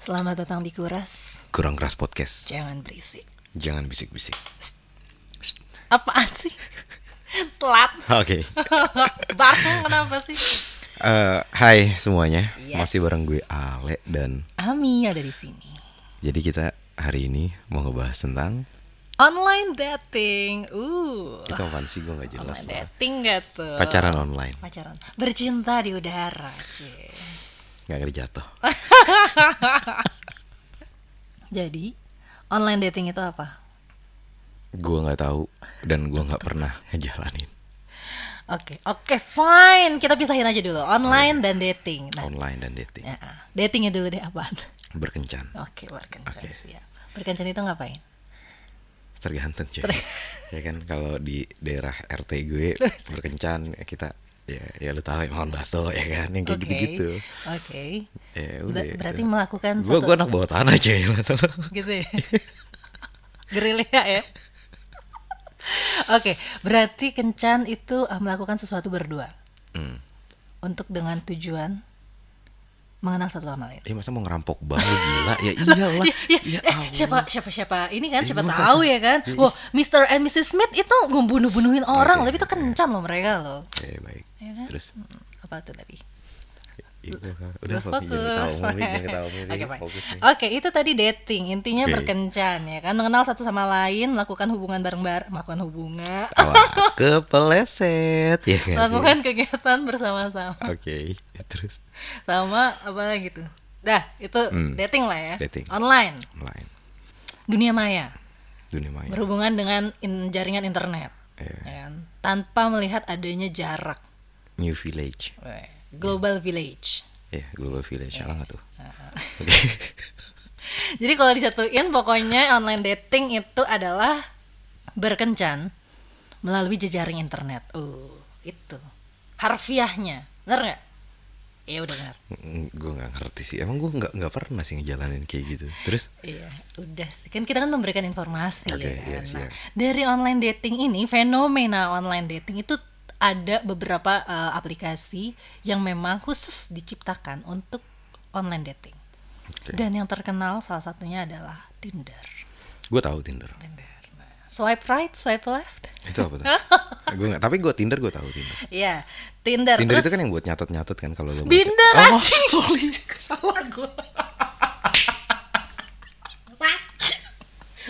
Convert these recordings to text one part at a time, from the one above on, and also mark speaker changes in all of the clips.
Speaker 1: Selamat datang di Kuras.
Speaker 2: Kurang keras podcast.
Speaker 1: Jangan berisik.
Speaker 2: Jangan bisik-bisik.
Speaker 1: Apaan sih? Telat.
Speaker 2: Oke.
Speaker 1: Bareng kenapa sih?
Speaker 2: Eh, hai semuanya.
Speaker 1: Yes.
Speaker 2: Masih bareng gue Ale dan
Speaker 1: Ami ada di sini.
Speaker 2: jadi kita hari ini mau ngebahas tentang
Speaker 1: Online dating. Uh.
Speaker 2: itu apaan sih gue nggak jelas
Speaker 1: Online
Speaker 2: lah.
Speaker 1: dating gak tuh?
Speaker 2: Pacaran online.
Speaker 1: Pacaran. Bercinta di udara, cie.
Speaker 2: Nggak ngeri jatuh.
Speaker 1: Jadi, online dating itu apa?
Speaker 2: Gue nggak tahu dan gue nggak pernah ngejalanin
Speaker 1: Oke, oke, fine. Kita pisahin aja dulu. Online dan dating. Nah,
Speaker 2: online dan dating.
Speaker 1: ya, datingnya dulu deh apaan?
Speaker 2: Berkencan.
Speaker 1: Oke, berkencan
Speaker 2: Oke.
Speaker 1: siap. Berkencan itu ngapain?
Speaker 2: Tergantung cuy. ya kan kalau di daerah RT gue berkencan ya kita ya ya lu tahu emang bakso ya kan yang kayak
Speaker 1: Oke.
Speaker 2: gitu-gitu.
Speaker 1: Oke.
Speaker 2: Ya
Speaker 1: Ber-
Speaker 2: udah.
Speaker 1: berarti melakukan
Speaker 2: gue
Speaker 1: satu
Speaker 2: gue anak bawah tanah cuy.
Speaker 1: gitu ya. Gerilya ya. Oke, berarti kencan itu uh, melakukan sesuatu berdua
Speaker 2: Hmm.
Speaker 1: untuk dengan tujuan mengenal satu sama lain.
Speaker 2: Eh masa mau ngerampok bank lu gila ya iyalah
Speaker 1: Ya,
Speaker 2: ya
Speaker 1: eh,
Speaker 2: Allah.
Speaker 1: siapa siapa siapa ini kan
Speaker 2: Ya,
Speaker 1: siapa
Speaker 2: gua
Speaker 1: tahu ya kan. Wah, Mr. and Mrs. Smith itu membunuh-bunuhin orang, tapi itu kencan loh mereka loh.
Speaker 2: Oke baik
Speaker 1: Ya kan?
Speaker 2: terus
Speaker 1: Hmm, Apa tuh tadi?
Speaker 2: Iya, udah
Speaker 1: fokus.
Speaker 2: jangan ketawa
Speaker 1: Oke, itu tadi dating. Intinya
Speaker 2: Oke.
Speaker 1: berkencan ya kan, mengenal satu sama lain, melakukan hubungan bareng-bareng, melakukan hubungan,
Speaker 2: awas kepeleset ya kan sih?
Speaker 1: melakukan kegiatan bersama-sama.
Speaker 2: oke terus
Speaker 1: Sama apa lagi tuh? Dah, itu dating lah ya.
Speaker 2: Hmm. Dating.
Speaker 1: Online,
Speaker 2: lain
Speaker 1: dunia maya,
Speaker 2: dunia maya
Speaker 1: berhubungan dengan in- jaringan internet.
Speaker 2: Iya.
Speaker 1: ya kan? Tanpa melihat adanya jarak.
Speaker 2: new village
Speaker 1: Weh, Global village.
Speaker 2: ya global village salah nggak tuh
Speaker 1: Jadi kalau disatuin pokoknya online dating itu adalah berkencan melalui jejaring internet. Uh, itu harfiahnya. Bener nggak? Iya udah benar.
Speaker 2: gue nggak ngerti sih emang gue nggak nggak pernah sih ngejalanin kayak gitu terus
Speaker 1: Iya, udah sih. Kan kita kan memberikan informasi
Speaker 2: Oke,
Speaker 1: ya kan.
Speaker 2: iya,
Speaker 1: Nah, dari online dating ini, fenomena online dating itu ada beberapa eh, aplikasi yang memang khusus diciptakan untuk online dating.
Speaker 2: Oke.
Speaker 1: Dan yang terkenal salah satunya adalah Tinder.
Speaker 2: gue tahu tinder
Speaker 1: Tinder. Nah, swipe right, swipe left.
Speaker 2: itu apa tuh gue nggak tapi gue tinder gue tahu tinder
Speaker 1: Iya, Tinder.
Speaker 2: tinder
Speaker 1: Terus
Speaker 2: itu kan yang buat nyatet nyatet kan kalau lo mau
Speaker 1: Binder,
Speaker 2: oh, sorry salah gue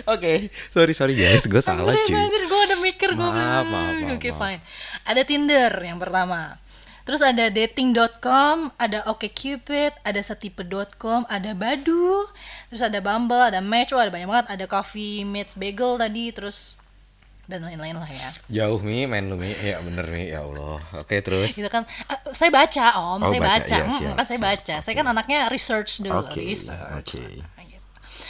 Speaker 2: Oke, sorry sorry guys, gue salah cuy.
Speaker 1: anjir, gue udah mikir gue
Speaker 2: Maaf, maaf, maaf,
Speaker 1: Oke fine. Ada Tinder yang pertama. Terus ada dating.com, ada OkCupid, ada setipe.com, ada Badu, terus ada Bumble, ada Match, wah ada banyak banget, ada Coffee Meets Bagel tadi, terus dan lain-lain lah ya.
Speaker 2: Jauh mi, main lu mi, ya bener mi, ya Allah. Oke terus.
Speaker 1: Gitu kan, Ah, saya baca om,
Speaker 2: Oh,
Speaker 1: saya
Speaker 2: baca,
Speaker 1: baca, Mm,
Speaker 2: siap,
Speaker 1: kan saya baca, saya kan anaknya research dulu,
Speaker 2: Oke,
Speaker 1: research.
Speaker 2: oke.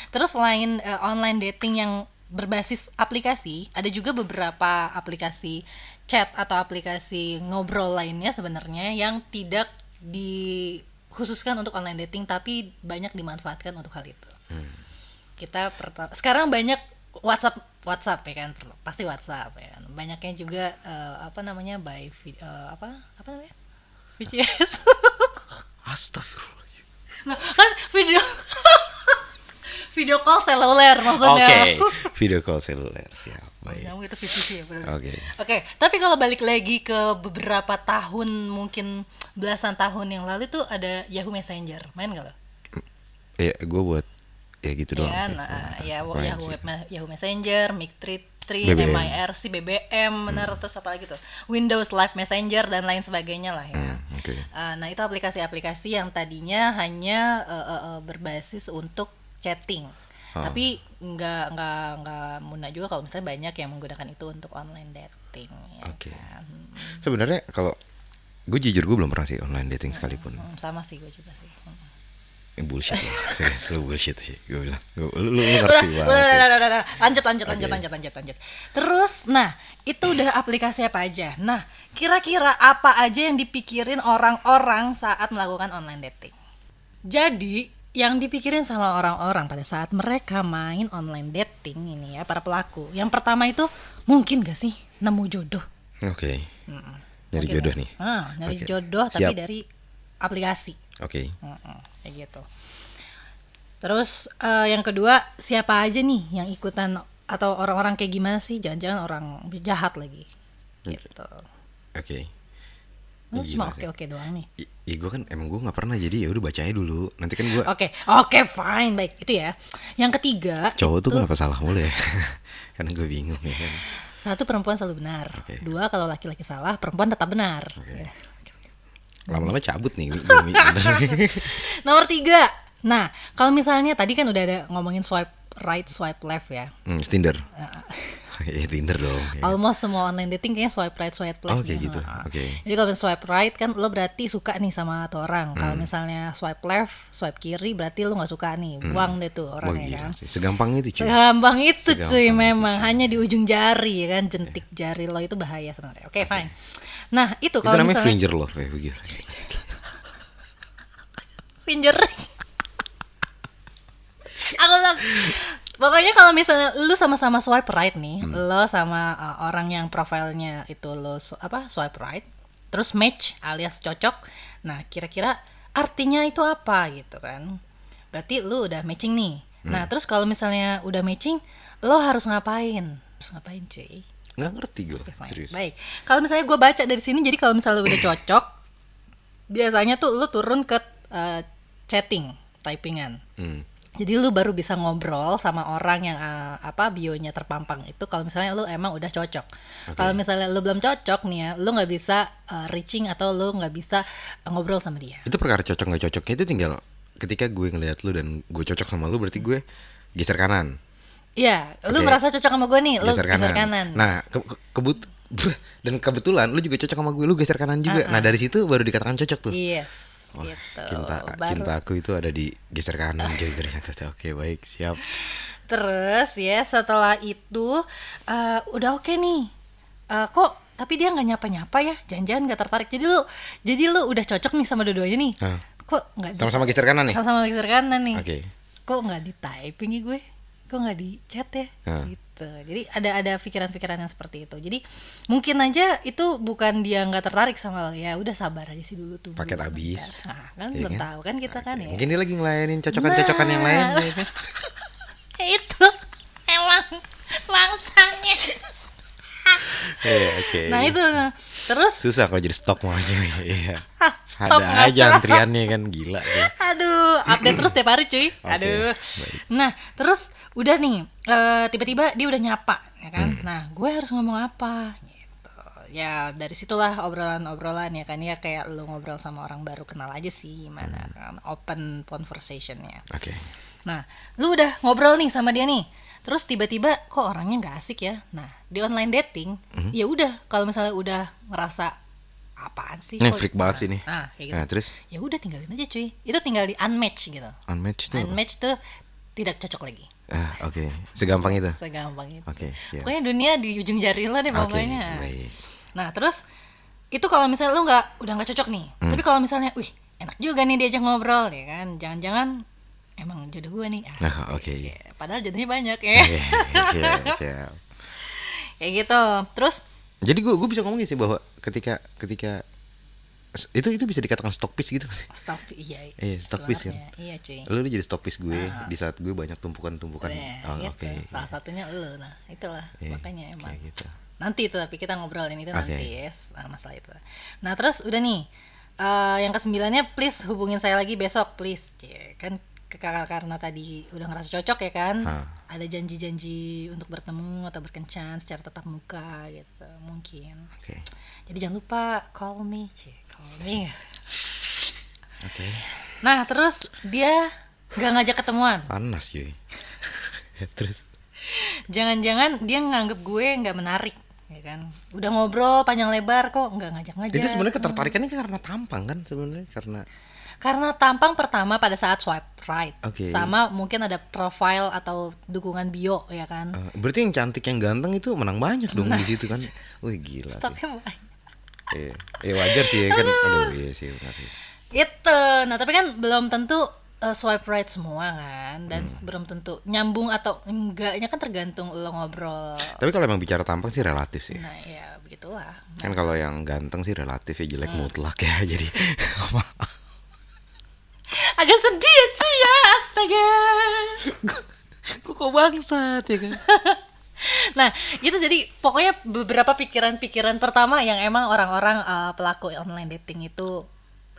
Speaker 1: Terus selain eh, online dating yang berbasis aplikasi, ada juga beberapa aplikasi chat atau aplikasi ngobrol lainnya sebenarnya yang tidak dikhususkan untuk online dating tapi banyak dimanfaatkan untuk hal itu. Kita pertama sekarang banyak WhatsApp WhatsApp ya kan pasti WhatsApp ya kan. Banyaknya juga eh, apa namanya by eh, apa apa namanya? VCS.
Speaker 2: Astagfirullah.
Speaker 1: Nah, kan video video call seluler
Speaker 2: Oke,
Speaker 1: maksudnya.
Speaker 2: video call seluler siap. Baik.
Speaker 1: Itu VCC ya benar.
Speaker 2: Oke.
Speaker 1: Oke, tapi kalau balik lagi ke beberapa tahun mungkin belasan tahun yang lalu tuh ada Yahoo Messenger. Main gak lo?
Speaker 2: Ya, gue buat ya gitu doang.
Speaker 1: Ya, nah, ya
Speaker 2: Apaan
Speaker 1: Yahoo? Web- Yahoo Messenger, Mic 3,
Speaker 2: BBM.
Speaker 1: MIRC, BBM, bener terus apa lagi tuh? Windows Live Messenger dan lain sebagainya lah ya.
Speaker 2: Hmm, Oke.
Speaker 1: Uh, nah itu aplikasi-aplikasi yang tadinya hanya uh, uh, uh, berbasis untuk chatting,
Speaker 2: Oh.
Speaker 1: tapi nggak nggak nggak muna juga kalau misalnya banyak yang menggunakan itu untuk online dating. Ya
Speaker 2: Oke.
Speaker 1: kan?
Speaker 2: Sebenarnya kalau gue jujur gue belum pernah sih online dating sekalipun.
Speaker 1: Hmm, sama sih gue juga sih. Hmm.
Speaker 2: Yang bullshit lah. Serius, lu bullshit sih. Gue bilang. Gua- lu, lu, lu ngerti
Speaker 1: udah,
Speaker 2: banget.
Speaker 1: udah, udah, udah, udah. lanjut, lanjut, lanjut,
Speaker 2: Oke.
Speaker 1: lanjut, lanjut, lanjut. Terus, nah itu udah aplikasi apa aja? Nah, kira-kira apa aja yang dipikirin orang-orang saat melakukan online dating? Jadi yang dipikirin sama orang-orang pada saat mereka main online dating ini ya para pelaku. Yang pertama itu mungkin gak sih nemu jodoh?
Speaker 2: Oke. Nyari
Speaker 1: Mungkin
Speaker 2: jodoh
Speaker 1: ya?
Speaker 2: nih.
Speaker 1: Ah, nyari
Speaker 2: Oke.
Speaker 1: jodoh tapi
Speaker 2: Siap.
Speaker 1: dari aplikasi.
Speaker 2: Oke.
Speaker 1: Mm-mm, kayak gitu. Terus eh, yang kedua siapa aja nih yang ikutan atau orang-orang kayak gimana sih? Jangan-jangan orang jahat lagi. Gitu.
Speaker 2: Oke.
Speaker 1: Lu cuma
Speaker 2: sih.
Speaker 1: oke-oke doang nih.
Speaker 2: I- Ya gue kan emang gue nggak pernah jadi ya udah bacanya dulu. Nanti kan gue
Speaker 1: Oke, oke fine, baik itu ya. Yang ketiga,
Speaker 2: cowok tuh kenapa salah mulu ya? Karena gue bingung ya kan.
Speaker 1: satu perempuan selalu benar.
Speaker 2: Oke.
Speaker 1: Dua kalau laki-laki salah, perempuan tetap benar. Ya.
Speaker 2: Lama-lama cabut nih. gue- gue-.
Speaker 1: Nomor tiga, nah kalau misalnya tadi kan udah ada ngomongin swipe right, swipe left ya.
Speaker 2: hmm, Tinder. ya Tinder dong. ya.
Speaker 1: Almost semua online dating kayaknya swipe right, swipe left.
Speaker 2: Oh, kayak
Speaker 1: ya.
Speaker 2: gitu.
Speaker 1: Heeh.
Speaker 2: Oke.
Speaker 1: Jadi kalau swipe right kan lo berarti suka nih sama tuh orang. Kalau
Speaker 2: Hmm.
Speaker 1: misalnya swipe left, swipe kiri berarti lo nggak suka nih. Buang deh tuh
Speaker 2: Wah
Speaker 1: orangnya
Speaker 2: gila
Speaker 1: kan.
Speaker 2: sih. Segampang itu cuy.
Speaker 1: Gampang itu
Speaker 2: Segampang
Speaker 1: cuy
Speaker 2: itu,
Speaker 1: memang hanya di ujung jari ya kan jentik jari lo itu bahaya sebenarnya. Oke fine. Nah itu
Speaker 2: Itu
Speaker 1: kalau
Speaker 2: namanya
Speaker 1: misalnya
Speaker 2: finger love ya begitu.
Speaker 1: finger. Aku bilang pokoknya kalau misalnya lu sama-sama swipe right nih,
Speaker 2: Hmm.
Speaker 1: lo sama uh, orang yang profilnya itu lo su- apa swipe right, terus match alias cocok. Nah kira-kira artinya itu apa gitu kan? Berarti lu udah matching nih.
Speaker 2: Hmm.
Speaker 1: Nah terus kalau misalnya udah matching, lo harus ngapain? Harus ngapain cuy?
Speaker 2: Nggak ngerti gue.
Speaker 1: Fine.
Speaker 2: Serius.
Speaker 1: Baik. Kalau misalnya gue baca dari sini, jadi kalau misalnya udah cocok, biasanya tuh lu turun ke uh, chatting, typingan.
Speaker 2: Hmm.
Speaker 1: Jadi lu baru bisa ngobrol sama orang yang uh, apa bionya terpampang itu kalau misalnya lu emang udah cocok. Kalau misalnya lu belum cocok nih ya, lu nggak bisa uh, reaching atau lu nggak bisa uh, ngobrol sama dia.
Speaker 2: Itu perkara cocok nggak cocoknya itu tinggal ketika gue ngelihat lu dan gue cocok sama lu berarti gue geser kanan.
Speaker 1: Iya, lu
Speaker 2: Oke.
Speaker 1: merasa cocok sama gue nih, lu
Speaker 2: geser kanan.
Speaker 1: geser kanan.
Speaker 2: Nah, ke, ke- kebut dan kebetulan lu juga cocok sama gue, lu geser kanan juga. Nah, dari situ baru dikatakan cocok tuh.
Speaker 1: yes, gitu.
Speaker 2: Cinta
Speaker 1: Baru-
Speaker 2: cinta aku itu ada di geser kanan jadi ternyata. Oke, baik, siap.
Speaker 1: Terus ya setelah itu eh, udah oke nih. Eh, kok tapi dia nggak nyapa-nyapa ya? Jangan-jangan nggak tertarik. Jadi lu jadi lu udah cocok nih sama dua-duanya nih.
Speaker 2: Hah.
Speaker 1: Kok nggak
Speaker 2: Sama-sama geser kanan nih.
Speaker 1: sama-sama geser kanan nih?
Speaker 2: Oke.
Speaker 1: Kok nggak di typing ya gue? Kok nggak di chat ya?
Speaker 2: Hah.
Speaker 1: Gitu. Jadi ada ada pikiran-pikiran yang seperti itu. Jadi mungkin aja itu bukan dia nggak tertarik sama lo ya. Udah sabar aja sih dulu tuh.
Speaker 2: Paket habis.
Speaker 1: Nah, kan
Speaker 2: Iya
Speaker 1: belum
Speaker 2: kan?
Speaker 1: tahu kan kita kan ya.
Speaker 2: Mungkin dia lagi ngelayanin cocokan-cocokan yang lain.
Speaker 1: Nah.
Speaker 2: ya
Speaker 1: itu emang bangsanya
Speaker 2: Iya, oke.
Speaker 1: nah itu nah. Terus
Speaker 2: susah kalau jadi stok mah cuy. Iya. Ada aja antriannya kan gila tuh.
Speaker 1: aduh update terus tiap hari cuy aduh
Speaker 2: baik.
Speaker 1: nah terus udah nih eh, tiba-tiba dia udah nyapa ya kan
Speaker 2: Hmm.
Speaker 1: nah gue harus ngomong apa gitu ya dari situlah obrolan-obrolan ya kan ya kayak lu ngobrol sama orang baru kenal aja sih gimana
Speaker 2: Hmm.
Speaker 1: kan open conversationnya
Speaker 2: Oke.
Speaker 1: Nah, lu udah ngobrol nih sama dia nih. Terus tiba-tiba kok orangnya nggak asik ya. Nah, di online dating,
Speaker 2: Mhm.
Speaker 1: ya udah kalau misalnya udah ngerasa apaan sih? Kok-
Speaker 2: freak banget sih
Speaker 1: nah,
Speaker 2: nih.
Speaker 1: Nah, kayak gitu.
Speaker 2: Nah, terus
Speaker 1: Ya udah tinggalin aja cuy. Itu tinggal di unmatch gitu.
Speaker 2: unmatch tuh. apa?
Speaker 1: Unmatch tuh tidak cocok lagi.
Speaker 2: Ah, oke. Segampang itu.
Speaker 1: Segampang itu.
Speaker 2: Oke, siap.
Speaker 1: Pokoknya dunia di ujung jari lo deh pokoknya.
Speaker 2: baik.
Speaker 1: Nah, terus itu kalau misalnya lu nggak udah nggak cocok nih.
Speaker 2: Hmm.
Speaker 1: Tapi kalau misalnya, wih, enak juga nih diajak ngobrol ya kan. Jangan-jangan emang jodoh gue nih.
Speaker 2: Nah, oke.
Speaker 1: Ya, Padahal jodohnya banyak ya.
Speaker 2: Oke, siap, siap.
Speaker 1: Kayak gitu. Terus
Speaker 2: Jadi gue gue bisa ngomongin sih bahwa ketika ketika itu itu bisa dikatakan stock piece gitu sih.
Speaker 1: stop iya.
Speaker 2: Iya, stock piece kan.
Speaker 1: Iya, cuy.
Speaker 2: Lu jadi stock piece gue di saat gue banyak tumpukan-tumpukan.
Speaker 1: Ya,
Speaker 2: Oh,
Speaker 1: gitu.
Speaker 2: oke.
Speaker 1: Salah satunya lu. Nah, itulah
Speaker 2: Iya,
Speaker 1: makanya emang.
Speaker 2: kayak gitu.
Speaker 1: Nanti itu tapi kita ngobrolin itu
Speaker 2: Oke.
Speaker 1: nanti yes, nah, masalah itu. Nah, terus udah nih. eh, yang kesembilannya please hubungin saya lagi besok please. Cie, kan ke- karena tadi udah ngerasa cocok ya kan.
Speaker 2: Hah.
Speaker 1: Ada janji-janji untuk bertemu atau berkencan secara tatap muka gitu. Mungkin.
Speaker 2: Oke.
Speaker 1: Jadi jangan lupa call me, Cie. Call me.
Speaker 2: Oke.
Speaker 1: Nah, terus dia nggak ngajak ketemuan.
Speaker 2: Panas cuy. Terus
Speaker 1: Jangan-jangan dia nganggep gue nggak menarik, ya kan? Udah ngobrol panjang lebar kok nggak ngajak-ngajak.
Speaker 2: itu sebenarnya ketertarikannya kan karena tampang kan sebenarnya karena
Speaker 1: Karena tampang pertama pada saat swipe right,
Speaker 2: Oke.
Speaker 1: sama mungkin ada profile atau dukungan bio, ya kan?
Speaker 2: eh, berarti yang cantik yang ganteng itu menang banyak dong di situ kan. Wih gila sih.
Speaker 1: Stopnya banyak.
Speaker 2: Iya. Eh, wajar sih ya kan. Aduh iya sih benar. sih.
Speaker 1: Itu. Nah, tapi kan belum tentu uh, swipe right semua kan, dan
Speaker 2: Hmm.
Speaker 1: belum tentu nyambung atau enggaknya kan tergantung lo ngobrol.
Speaker 2: Tapi kalau emang bicara tampang sih relatif sih.
Speaker 1: Nah, ya begitulah.
Speaker 2: Kan kalau yang ganteng sih relatif ya
Speaker 1: Hmm.
Speaker 2: jelek mutlak ya. Jadi apa?
Speaker 1: agak sedih ya cuy ya astaga
Speaker 2: Kok kok bangsat ya kan?
Speaker 1: nah itu jadi pokoknya beberapa pikiran-pikiran pertama yang emang orang-orang uh, pelaku online dating itu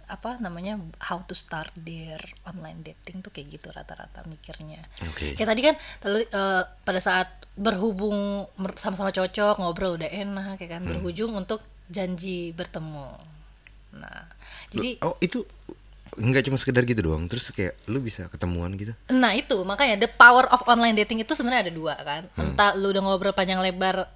Speaker 1: apa namanya how to start their online dating tuh kayak gitu rata-rata mikirnya
Speaker 2: Oke.
Speaker 1: kayak tadi kan lalu, uh, pada saat berhubung sama-sama cocok ngobrol udah enak ya kan berujung untuk janji bertemu nah jadi
Speaker 2: Oh itu nggak cuma sekedar gitu doang. Terus kayak lu bisa ketemuan gitu.
Speaker 1: Nah itu makanya the power of online dating itu sebenarnya ada dua kan. Entah lu udah ngobrol panjang lebar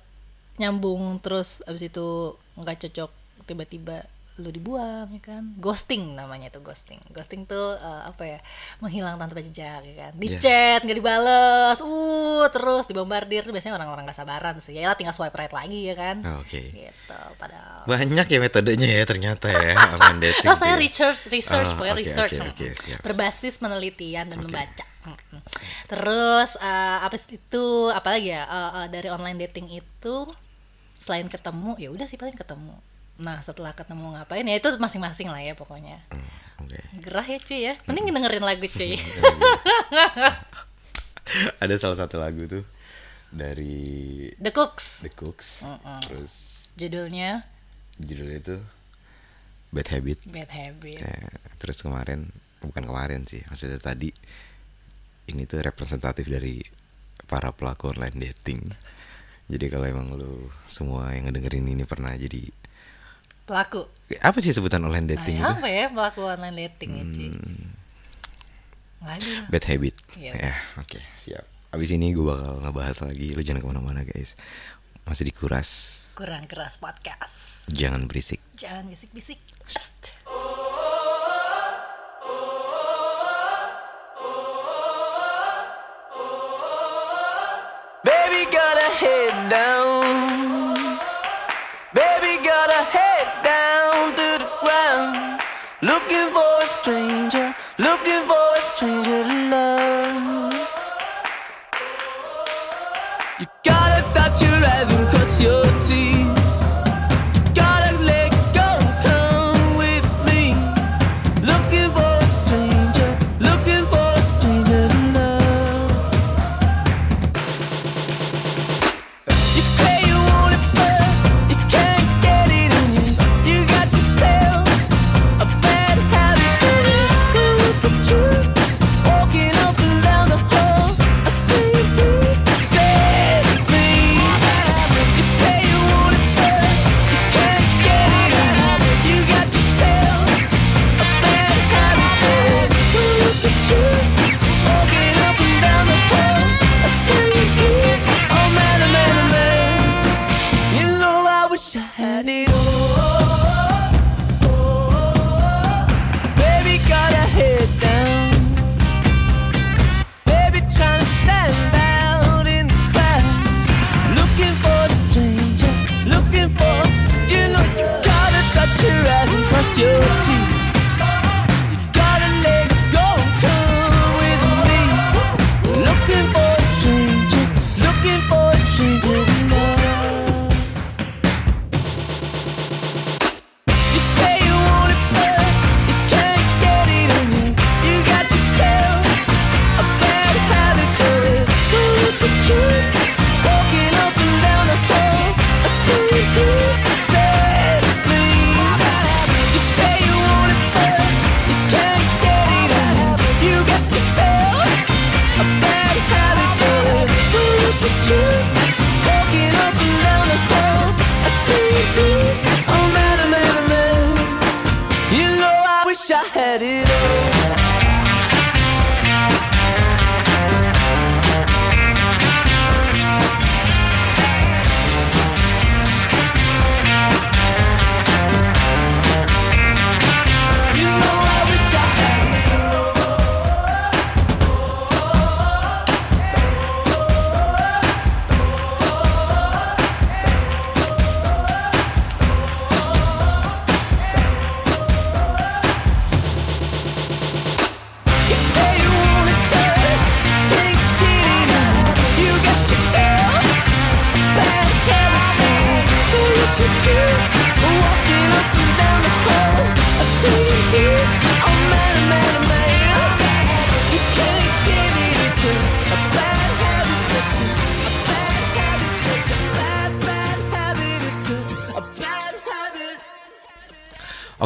Speaker 1: nyambung terus abis itu nggak cocok tiba-tiba lu dibuang ya kan. Ghosting namanya itu ghosting. Ghosting tuh eh, apa ya menghilang tanpa jejak ya kan. Di
Speaker 2: Iya.
Speaker 1: chat nggak dibales, uh terus dibombardir tuh biasanya orang-orang gak sabaran sih. Ya tinggal swipe right lagi ya kan.
Speaker 2: Ah, Oke.
Speaker 1: Gitu padahal.
Speaker 2: Banyak ya metodenya ya ternyata ya online dating.
Speaker 1: Oh saya
Speaker 2: ya.
Speaker 1: research, research,
Speaker 2: Oh,
Speaker 1: pokoknya
Speaker 2: oke,
Speaker 1: research,
Speaker 2: oke,
Speaker 1: mm.
Speaker 2: siap.
Speaker 1: berbasis penelitian dan membaca. Mm, mm. Terus eh, apa itu, apalagi ya eh, eh, dari online dating itu selain ketemu, ya udah sih paling ketemu. Nah setelah ketemu ngapain ya itu masing-masing lah ya pokoknya.
Speaker 2: Hmm, Oke.
Speaker 1: Gerah ya cuy ya, mending dengerin lagu cuy.
Speaker 2: Ada salah satu lagu tuh dari
Speaker 1: The Cooks,
Speaker 2: The Cooks. Terus
Speaker 1: judulnya
Speaker 2: judulnya itu Bad Habit.
Speaker 1: Bad Habit.
Speaker 2: Ya, terus kemarin bukan kemarin sih, maksudnya tadi ini tuh representatif dari para pelaku online dating. Jadi kalau emang lu semua yang ngedengerin ini pernah jadi
Speaker 1: Pelaku.
Speaker 2: apa sih sebutan online
Speaker 1: Nah,
Speaker 2: dating
Speaker 1: ya
Speaker 2: itu?
Speaker 1: apa ya pelaku online dating ya cuy? Waduh.
Speaker 2: Bad habit.
Speaker 1: Iya.
Speaker 2: Ya, oke, siap. Abis ini gue bakal ngebahas lagi. Lu jangan ke mana-mana guys. Masih dikuras.
Speaker 1: Kurang keras podcast.
Speaker 2: Jangan berisik.
Speaker 1: Jangan bisik-bisik.
Speaker 3: Baby got her head down. you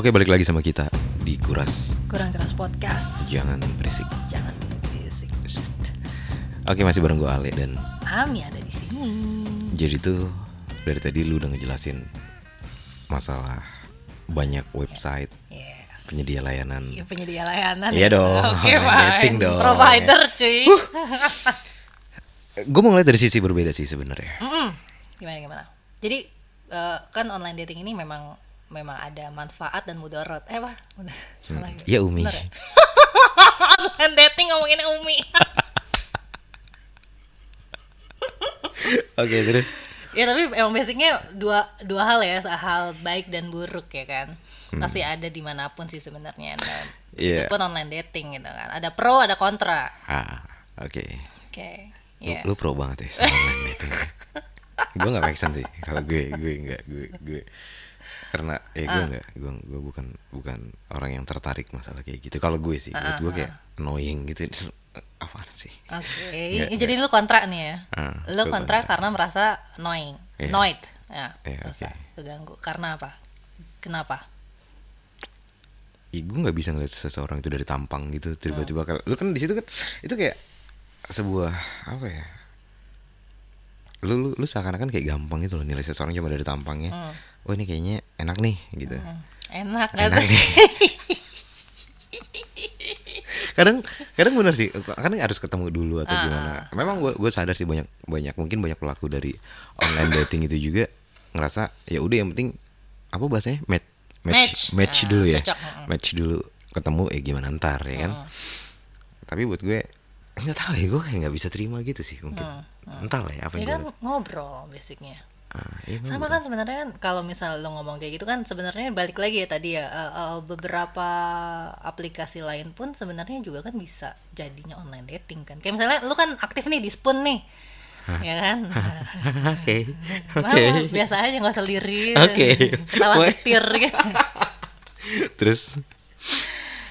Speaker 2: Oke balik lagi sama kita di Kuras
Speaker 1: Kurang keras podcast.
Speaker 2: Jangan berisik
Speaker 1: Jangan bisik-bisik.
Speaker 2: Oke masih bareng gue Ale dan
Speaker 1: Ami ada di sini.
Speaker 2: Jadi tuh dari tadi lu udah ngejelasin Masalah banyak website
Speaker 1: Yes.
Speaker 2: penyedia layanan
Speaker 1: Iya penyedia layanan.
Speaker 2: Iya dong,
Speaker 1: Oke, fine.
Speaker 2: dating dong.
Speaker 1: Provider, cuy.
Speaker 2: Gue mau ngeliat dari sisi berbeda sih sebenarnya.
Speaker 1: Mm-mm. Gimana gimana? Jadi eh, kan online dating ini memang memang ada manfaat dan mudarat. Eh apa? Mudarat. Salah ya?
Speaker 2: Iya Umi.
Speaker 1: Bener ya? online dating ngomongin Umi.
Speaker 2: Oke terus.
Speaker 1: ya tapi emang basicnya dua dua hal ya, hal baik dan buruk ya kan. Pasti ada di mana pun sih sebenarnya. Nah,
Speaker 2: Iya.
Speaker 1: Itu pun online dating gitu kan. Ada pro, ada kontra.
Speaker 2: Ah, oke.
Speaker 1: Oke.
Speaker 2: Lu,
Speaker 1: Iya.
Speaker 2: lu pro banget ya sama online dating. gue gak make sense sih kalau gue gue nggak gue gue karena eh
Speaker 1: Ah.
Speaker 2: gue nggak gue gue bukan bukan orang yang tertarik masalah kayak gitu kalau gue sih buat gue kayak annoying gitu apa sih
Speaker 1: Oke,
Speaker 2: Nggak,
Speaker 1: jadi lu kontra nih ya.
Speaker 2: Ah,
Speaker 1: lu kontra
Speaker 2: kontra.
Speaker 1: karena merasa annoying,
Speaker 2: Iya.
Speaker 1: annoyed. Ya,
Speaker 2: Iya,
Speaker 1: merasa
Speaker 2: oke.
Speaker 1: keganggu. Karena apa? Kenapa?
Speaker 2: Ih, gue nggak bisa ngeliat seseorang itu dari tampang gitu
Speaker 1: Hmm.
Speaker 2: tiba-tiba kalau lu kan di situ kan itu kayak sebuah apa ya lu lu, lu seakan-akan kayak gampang gitu loh nilai seseorang cuma dari tampangnya. Oh ini kayaknya enak nih gitu.
Speaker 1: Hmm. Enak
Speaker 2: Enak nih. kadang kadang bener sih. Kadang harus ketemu dulu atau
Speaker 1: Ah,
Speaker 2: gimana. Memang gue gue sadar sih banyak banyak mungkin banyak pelaku dari online dating itu juga ngerasa ya udah yang penting apa bahasanya? Match match
Speaker 1: Match.
Speaker 2: match
Speaker 1: Ah,
Speaker 2: dulu ya.
Speaker 1: cocok, mm-mm.
Speaker 2: match dulu ketemu eh gimana ntar ya kan? Tapi buat gue nggak tahu ya gue kayak nggak bisa terima gitu sih mungkin. Entah lah ya apa
Speaker 1: Ya kan
Speaker 2: liat.
Speaker 1: ngobrol basicnya.
Speaker 2: Ah, iya,
Speaker 1: Sama kan sebenarnya kan kalau misal lo ngomong kayak gitu kan sebenarnya balik lagi ya tadi ya eh, eh, beberapa aplikasi lain pun sebenarnya juga kan bisa jadinya online dating kan. Kayak misalnya lu kan aktif nih di Spoon nih. Ya kan?
Speaker 2: oke
Speaker 1: Nah,
Speaker 2: oke
Speaker 1: biasa aja nggak usah lirik.
Speaker 2: Oke.
Speaker 1: Ketawa
Speaker 2: Wah.
Speaker 1: ketir gitu.
Speaker 2: terus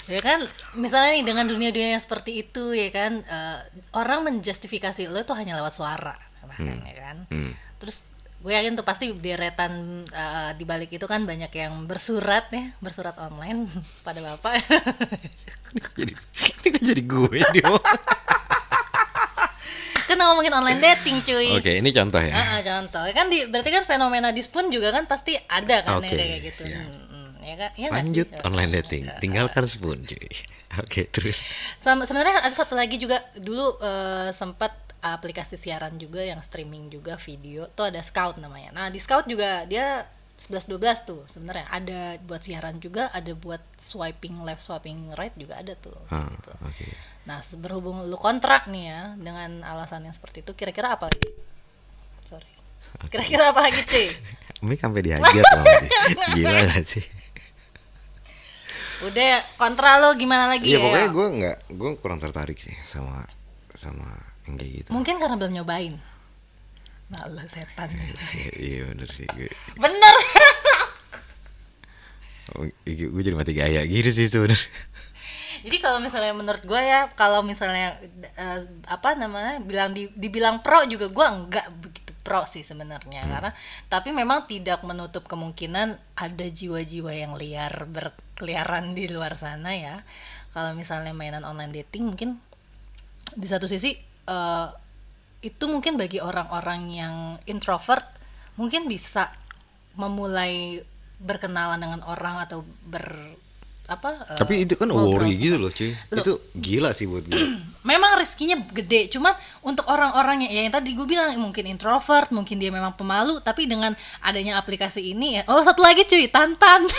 Speaker 1: ya kan? Misalnya nih dengan dunia-dunia yang seperti itu ya kan? Eh, orang menjustifikasi lo tuh hanya lewat suara bahkan ya kan? Terus gue yakin tuh pasti deretan eh, di balik itu kan banyak yang bersurat ya bersurat online pada bapak.
Speaker 2: Jadi ini kan jadi gue dia
Speaker 1: kan ngomongin online dating cuy.
Speaker 2: Oke, ini contoh ya.
Speaker 1: Ah, ah, contoh. Kan di, berarti kan fenomena dispun juga kan pasti ada kan
Speaker 2: Oke,
Speaker 1: yang kayak gitu.
Speaker 2: siap.
Speaker 1: Ya kan nggak
Speaker 2: Lanjut
Speaker 1: sih?
Speaker 2: online dating. Tinggalkan spoon, cuy. Oke, terus.
Speaker 1: Sama sebenarnya ada satu lagi juga dulu eh, sempat aplikasi siaran juga yang streaming juga video tuh ada Scout namanya. Nah, di Scout juga dia 11 12 tuh sebenarnya ada buat siaran juga, ada buat swiping left, swiping right juga ada tuh
Speaker 2: Ah,
Speaker 1: gitu.
Speaker 2: oke.
Speaker 1: Nah, berhubung lu kontrak nih ya dengan alasan yang seperti itu, kira-kira apa lagi? Sorry. Kira-kira apa lagi, cuy?
Speaker 2: Ini sampai dihajar loh. Gila gak sih?
Speaker 1: Udah kontra lo gimana lagi
Speaker 2: Iya,
Speaker 1: ya?
Speaker 2: pokoknya gue nggak, gue kurang tertarik sih sama sama yang kayak gitu.
Speaker 1: Mungkin karena belum nyobain. Nah, lo setan.
Speaker 2: Iya, iya bener sih gue.
Speaker 1: Bener.
Speaker 2: gue jadi mati gaya gitu sih sebenarnya.
Speaker 1: Jadi kalau misalnya menurut gue ya, kalau misalnya eh, apa namanya bilang di, dibilang pro juga gue enggak begitu pro sih sebenarnya karena tapi memang tidak menutup kemungkinan ada jiwa-jiwa yang liar berkeliaran di luar sana ya. Kalau misalnya mainan online dating mungkin di satu sisi eh, itu mungkin bagi orang-orang yang introvert mungkin bisa memulai berkenalan dengan orang atau ber apa
Speaker 2: Tapi itu kan worry gitu loh, cuy. Itu gila sih buat gue.
Speaker 1: memang rezekinya gede cuman untuk orang-orang yang, ya yang tadi gue bilang mungkin introvert mungkin dia memang pemalu tapi dengan adanya aplikasi ini ya oh satu lagi cuy tantan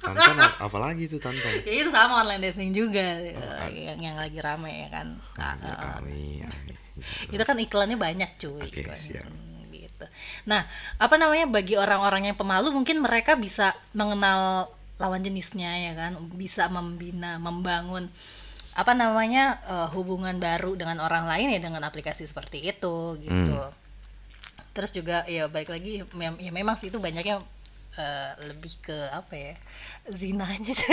Speaker 2: Tantan apalagi tuh tantan.
Speaker 1: ya itu sama online dating juga
Speaker 2: Oh,
Speaker 1: eh, yang yang lagi rame ya kan Nah,
Speaker 2: Ya, kami, kami.
Speaker 1: itu kan iklannya banyak cuy
Speaker 2: Oke,
Speaker 1: iklannya.
Speaker 2: siap.
Speaker 1: Gitu nah apa namanya bagi orang-orang yang pemalu mungkin mereka bisa mengenal lawan jenisnya ya kan bisa membina membangun apa namanya eh, hubungan baru dengan orang lain ya dengan aplikasi seperti itu gitu
Speaker 2: Hmm.
Speaker 1: terus juga ya baik lagi mem- ya memang sih itu banyaknya eh, lebih ke apa ya zina aja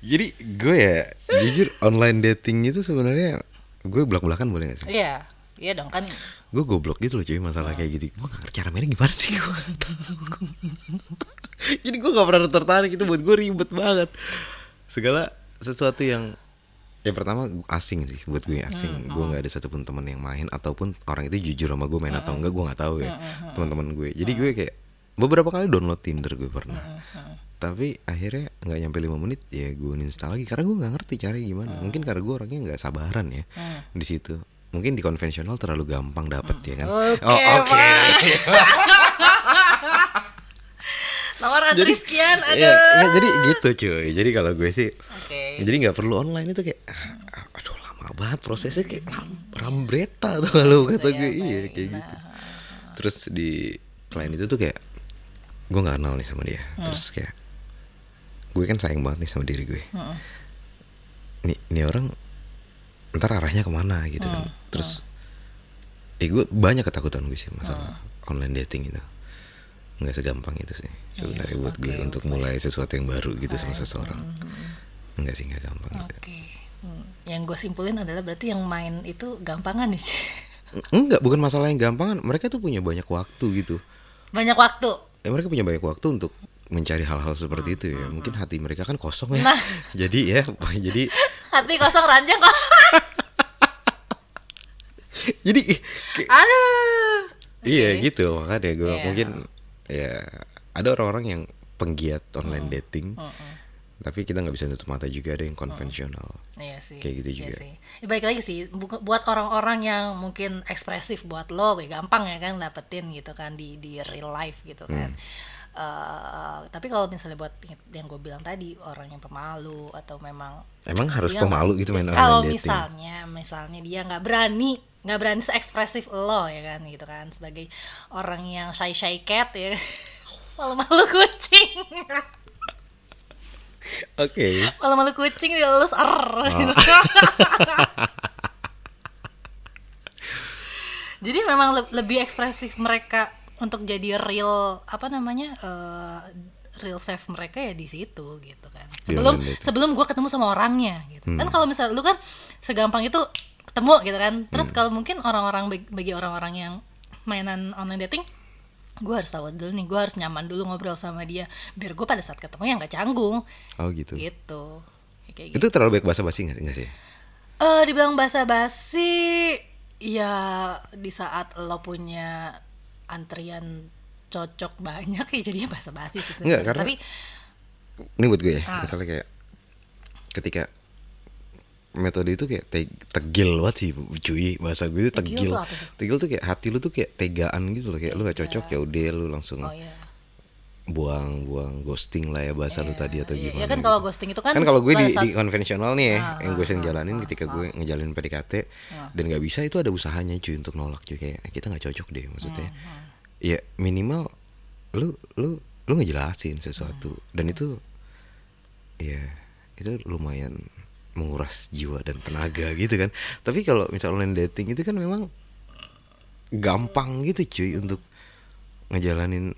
Speaker 2: Jadi gue ya jujur online dating itu sebenarnya gue belak belakan boleh gak sih?
Speaker 1: Iya, iya dong kan.
Speaker 2: Gue goblok gitu loh cuy masalah kayak gitu. Gue gak ngerti cara mainnya gimana sih gue jadi gue gak pernah tertarik itu buat gue ribet banget. Segala sesuatu yang yang pertama asing sih buat gue asing. Gue nggak ada satupun teman yang main ataupun orang itu jujur sama gue main atau enggak gue nggak tahu ya teman-teman gue jadi gue kayak beberapa kali download Tinder gue pernah. Tapi akhirnya nggak nyampe lima menit ya gue install lagi karena gue nggak ngerti caranya gimana. Mungkin karena gue orangnya nggak sabaran ya di situ mungkin di konvensional terlalu gampang dapet ya kan?
Speaker 1: Oke,
Speaker 2: oh oke
Speaker 1: Nomor antri sekian, aduh.
Speaker 2: Iya, nggak, jadi gitu cuy. Jadi kalau gue sih
Speaker 1: Oke.
Speaker 2: jadi nggak perlu online itu kayak aduh lama banget prosesnya kayak ram, rambreta tuh kalau kata gue. Iya kayak gitu. Terus di selain itu tuh kayak gue nggak kenal nih sama dia. Terus kayak gue kan sayang banget nih sama diri gue. Nih nih orang ntar arahnya ke mana gitu kan. Terus eh gue banyak ketakutan gue sih masalah online dating itu. Nggak segampang itu sih sebenarnya buat gue untuk mulai sesuatu yang baru gitu sama seseorang. enggak sih nggak gampang gitu.
Speaker 1: Oke. Hmm, Yang gue simpulin adalah berarti yang main itu gampangan nih.
Speaker 2: enggak bukan masalah yang gampangan. Mereka tuh punya banyak waktu gitu.
Speaker 1: Banyak waktu.
Speaker 2: ya mereka punya banyak waktu untuk mencari hal-hal seperti itu ya. mungkin hati mereka kan kosong ya.
Speaker 1: Nah.
Speaker 2: jadi ya jadi
Speaker 1: Hati kosong ranjang kok.
Speaker 2: jadi
Speaker 1: Aduh.
Speaker 2: iya
Speaker 1: Oke.
Speaker 2: gitu makanya gue
Speaker 1: Iya.
Speaker 2: mungkin ya ada orang-orang yang penggiat online dating tapi kita nggak bisa nutup mata juga ada yang konvensional
Speaker 1: Iya sih.
Speaker 2: Kayak gitu
Speaker 1: iya
Speaker 2: juga.
Speaker 1: sih. Ya, baik lagi sih bu- buat orang-orang yang mungkin ekspresif buat lo, ya gampang ya kan dapetin gitu kan di di real life gitu kan.
Speaker 2: Hmm.
Speaker 1: Eh, tapi kalau misalnya buat yang gue bilang tadi orang yang pemalu atau memang
Speaker 2: emang harus
Speaker 1: dia
Speaker 2: pemalu gitu main
Speaker 1: kalau
Speaker 2: online dating
Speaker 1: misalnya misalnya dia nggak berani nggak berani seekspresif lo ya kan gitu kan sebagai orang yang shy shy cat ya malu-malu kucing
Speaker 2: oke
Speaker 1: malu-malu kucing dia lulus er gitu.
Speaker 2: Oh.
Speaker 1: jadi memang le- lebih ekspresif mereka untuk jadi real apa namanya eh, real self mereka ya di situ gitu kan.
Speaker 2: Di
Speaker 1: sebelum
Speaker 2: dating.
Speaker 1: sebelum gue ketemu sama orangnya gitu.
Speaker 2: Hmm.
Speaker 1: kan kalau misalnya lu kan segampang itu ketemu gitu kan. Terus
Speaker 2: Hmm.
Speaker 1: kalau mungkin orang-orang bag- bagi orang-orang yang mainan online dating gue harus tahu dulu nih gue harus nyaman dulu ngobrol sama dia biar gue pada saat ketemu yang gak canggung.
Speaker 2: Oh gitu.
Speaker 1: Gitu. Ya, kayak gitu.
Speaker 2: itu terlalu baik bahasa basi nggak nggak sih?
Speaker 1: Eh, dibilang basa-basi ya di saat lo punya antrian cocok banyak ya jadinya basa-basi sih sebenarnya.
Speaker 2: Enggak, karena-
Speaker 1: tapi
Speaker 2: ini buat gue ya
Speaker 1: Ah.
Speaker 2: misalnya kayak ketika metode itu kayak te- tegil banget sih cuy bahasa gue itu
Speaker 1: Tegil
Speaker 2: tegil
Speaker 1: tuh
Speaker 2: tegil tuh kayak hati lu tuh kayak tegaan gitu loh kayak lu gak cocok ya udah lu langsung
Speaker 1: oh ya
Speaker 2: buang buang ghosting lah ya bahasa lu tadi atau
Speaker 1: Iya,
Speaker 2: gimana
Speaker 1: ya kan
Speaker 2: gitu.
Speaker 1: kalau ghosting itu kan
Speaker 2: kan kalau gue di, di konvensional nih ya
Speaker 1: Ah,
Speaker 2: yang gue
Speaker 1: ah,
Speaker 2: sering
Speaker 1: ah,
Speaker 2: jalanin
Speaker 1: ah,
Speaker 2: ketika
Speaker 1: ah.
Speaker 2: gue ngejalin PDKT dan nggak bisa itu ada usahanya cuy untuk nolak cuy kayak "Eh, kita nggak cocok deh maksudnya.
Speaker 1: Hmm,
Speaker 2: ya minimal lu lu lu ngejelasin sesuatu
Speaker 1: Hmm,
Speaker 2: dan itu ya itu lumayan menguras jiwa dan tenaga gitu kan. Tapi kalau misalnya online dating itu kan memang gampang gitu cuy untuk ngejalanin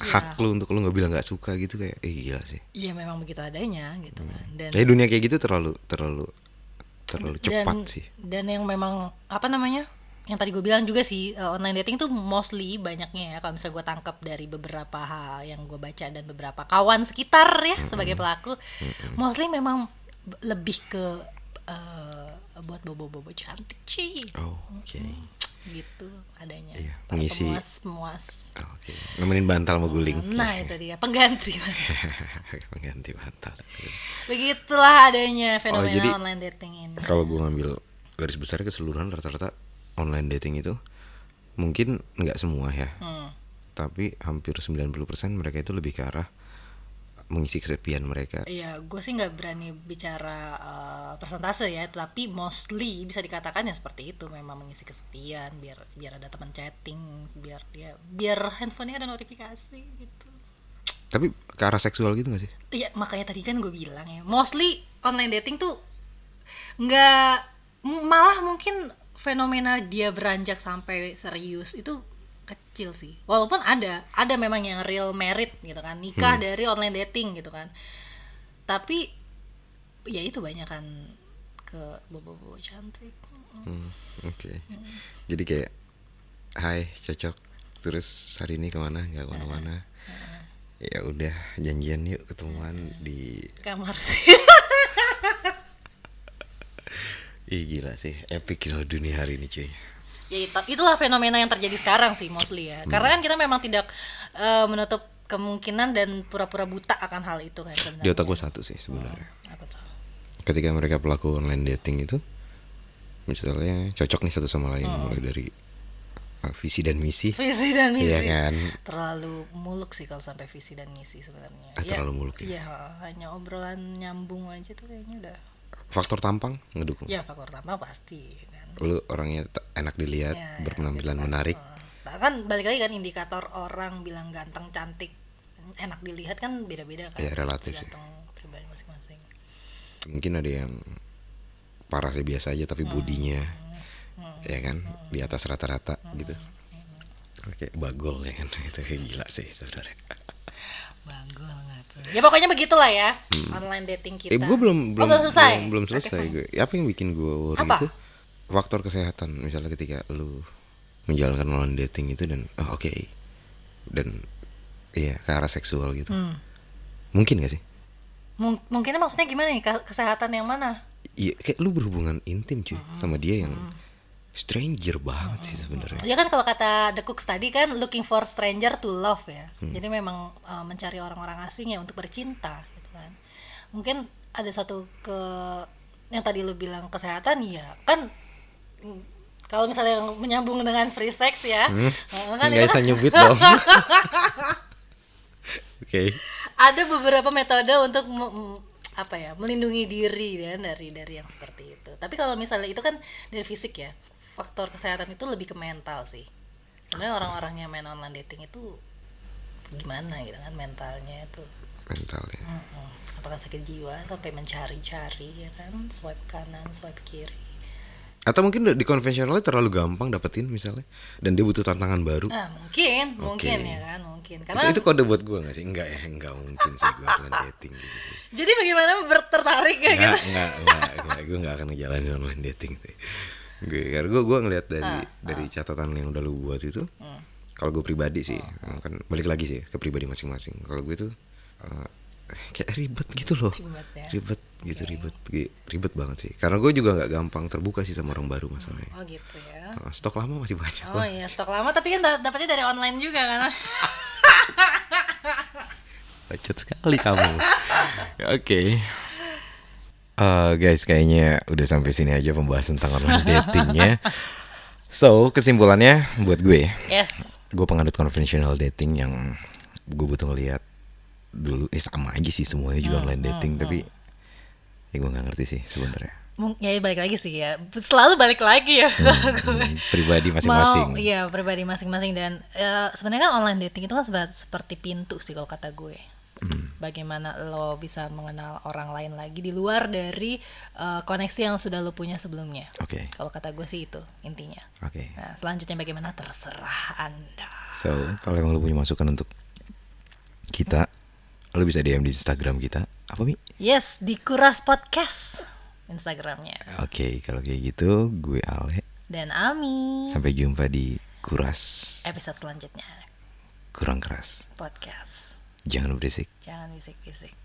Speaker 2: hak lu untuk lu nggak bilang nggak suka gitu kayak eh gila sih.
Speaker 1: Iya memang begitu adanya gitu kan. Dan
Speaker 2: Kayak dunia kayak gitu terlalu terlalu terlalu cepat
Speaker 1: dan,
Speaker 2: sih.
Speaker 1: dan yang memang apa namanya yang tadi gue bilang juga sih eh, online dating tuh mostly banyaknya ya kalau misalnya gue tangkap dari beberapa hal yang gue baca dan beberapa kawan sekitar ya sebagai pelaku mostly memang lebih ke eh, buat bobo-bobo cantik sih
Speaker 2: Oh, oke.
Speaker 1: Gitu adanya
Speaker 2: Iya, mengisi-
Speaker 1: pemuas pemuas
Speaker 2: Oh, Oke. Nemenin bantal mau guling.
Speaker 1: nah itu dia pengganti
Speaker 2: Pengganti bantal.
Speaker 1: begitulah adanya fenomena
Speaker 2: Oh, jadi-
Speaker 1: online dating ini
Speaker 2: Kalau gue ngambil garis besar keseluruhan rata-rata online dating itu mungkin nggak semua ya.
Speaker 1: Hmm.
Speaker 2: Tapi hampir 90% mereka itu lebih ke arah mengisi kesepian mereka.
Speaker 1: Iya, gue sih nggak berani bicara uh, persentase ya, tapi mostly bisa dikatakan ya seperti itu, memang mengisi kesepian, biar biar ada teman chatting, biar dia biar handphonenya ada notifikasi gitu.
Speaker 2: Tapi ke arah seksual gitu gak sih?
Speaker 1: Iya, makanya tadi kan gue bilang ya, mostly online dating tuh nggak malah mungkin fenomena dia beranjak sampai serius itu kecil sih. Walaupun ada, ada memang yang real merit gitu kan, nikah dari online dating gitu kan. Tapi ya itu banyak kan ke bobo-bobo cantik.
Speaker 2: Hmm, Oke. Jadi kayak Hai cocok. Terus hari ini ke mana? Nggak ke mana-mana. Ya udah janjian yuk ketemuan di
Speaker 1: kamar sih.
Speaker 2: Ih gila sih. Epic loh dunia hari ini cuy
Speaker 1: ya itu- itulah fenomena yang terjadi sekarang sih mostly ya. Karena kan kita memang tidak eh, menutup kemungkinan dan pura-pura buta akan hal itu kan
Speaker 2: Di
Speaker 1: sebenarnya
Speaker 2: otak gue satu sih sebenarnya.
Speaker 1: Apa tuh?
Speaker 2: Ketika mereka pelaku online dating itu Misalnya cocok nih satu sama lain Mulai dari uh, visi dan misi.
Speaker 1: Visi dan misi.
Speaker 2: Iya kan?
Speaker 1: Terlalu muluk sih kalau sampai visi dan misi sebenarnya.
Speaker 2: Ah, terlalu muluk ya?
Speaker 1: iya hanya obrolan nyambung aja tuh kayaknya udah.
Speaker 2: Faktor tampang ngedukung?
Speaker 1: Ya faktor tambah pasti
Speaker 2: Lu orangnya enak dilihat
Speaker 1: Ya,
Speaker 2: Berpenampilan menarik.
Speaker 1: Nah, kan balik lagi kan indikator orang bilang ganteng cantik enak dilihat kan beda-beda kan.
Speaker 2: Iya, relatif sih.
Speaker 1: pribadi masing-masing.
Speaker 2: Mungkin ada yang parah sih biasa aja tapi bodinya ya kan? Di atas rata-rata gitu. Oke bagol ya kan? Itu kayak gila sih
Speaker 1: Banggol nggak tuh? Ya pokoknya begitulah ya online dating kita.
Speaker 2: eh gue belum
Speaker 1: Oh,
Speaker 2: belum
Speaker 1: belum selesai?
Speaker 2: belum, belum selesai
Speaker 1: fine.
Speaker 2: gue apa yang bikin gue worry
Speaker 1: Apa?
Speaker 2: itu faktor kesehatan misalnya ketika lu menjalankan online dating itu dan oh, oke dan iya ke arah seksual gitu
Speaker 1: Hmm.
Speaker 2: mungkin gak sih
Speaker 1: Mung- mungkinnya maksudnya gimana nih Ke- kesehatan yang mana
Speaker 2: iya kayak lu berhubungan intim cuy
Speaker 1: Hmm.
Speaker 2: sama dia yang stranger banget sih sebenarnya
Speaker 1: Ya kan kalau kata The Cooks tadi kan looking for stranger to love ya.
Speaker 2: Hmm.
Speaker 1: Jadi memang uh, mencari orang-orang asing ya untuk bercinta gitu kan. Mungkin ada satu ke yang tadi lu bilang kesehatan ya kan kalau misalnya yang menyambung dengan free sex ya, uh, kan
Speaker 2: nggak bisa nyebut dong oke
Speaker 1: ada beberapa metode untuk apa ya melindungi diri ya dari dari yang seperti itu. Tapi kalau misalnya itu kan dari fisik ya, faktor kesehatan itu lebih ke mental sih. Sebenarnya orang-orang yang main online dating itu gimana gitu kan mentalnya itu.
Speaker 2: mental ya
Speaker 1: Mm-mm. Apakah sakit jiwa sampai mencari-cari ya kan, swipe kanan, swipe kiri.
Speaker 2: Atau mungkin di konvensionalnya terlalu gampang dapetin misalnya. Dan dia butuh tantangan baru.
Speaker 1: Ah mungkin, mungkin
Speaker 2: Oke.
Speaker 1: ya kan, mungkin.
Speaker 2: itu,
Speaker 1: Karena
Speaker 2: itu kode buat gue gak sih? Enggak ya enggak mungkin sih gue online dating gitu sih.
Speaker 1: Jadi bagaimana bertertarik ya gitu.
Speaker 2: enggak enggak enggak, gue enggak akan ngejalanin online dating sih. Gue karena gue gue ngeliat dari dari catatan yang udah lu buat itu kalau gue pribadi sih kan balik lagi sih ke pribadi masing-masing. Kalau gue tuh eh, kayak ribet gitu loh.
Speaker 1: Ribet ya.
Speaker 2: ribet gitu ribet Gi- ribet banget sih. Karena gue juga nggak gampang terbuka sih sama orang baru masalahnya.
Speaker 1: Oh gitu ya.
Speaker 2: Stok lama masih banyak.
Speaker 1: Oh iya stok lama tapi kan da- dapatnya dari online juga kan.
Speaker 2: bacot sekali kamu. Oke. Eh, guys kayaknya udah sampai sini aja pembahasan tentang online datingnya. So kesimpulannya buat gue
Speaker 1: yes.
Speaker 2: gue penganut konvensional dating yang gue butuh ngeliat dulu. Eh sama aja sih semuanya juga online dating tapi ya gue nggak ngerti sih sebenarnya
Speaker 1: Ya balik lagi sih ya. Selalu balik lagi ya.
Speaker 2: Hmm, pribadi
Speaker 1: Mau
Speaker 2: masing-masing
Speaker 1: iya pribadi masing-masing dan eh, sebenarnya kan online dating itu kan seperti pintu sih kalau kata gue.
Speaker 2: Hmm.
Speaker 1: Bagaimana lo bisa mengenal orang lain lagi di luar dari eh, koneksi yang sudah lo punya sebelumnya.
Speaker 2: oke
Speaker 1: Kalau kata gue sih itu intinya.
Speaker 2: oke
Speaker 1: Nah, selanjutnya bagaimana terserah Anda.
Speaker 2: so kalau emang lu punya masukan untuk kita lu bisa DM di Instagram kita apa mi
Speaker 1: Yes, di Kuras Podcast Instagramnya.
Speaker 2: Oke, kalau kayak gitu gue Ale.
Speaker 1: Dan Ami.
Speaker 2: Sampai jumpa di Kuras
Speaker 1: Episode selanjutnya
Speaker 2: Kurang Keras.
Speaker 1: podcast.
Speaker 2: Jangan berisik.
Speaker 1: Jangan bisik-bisik.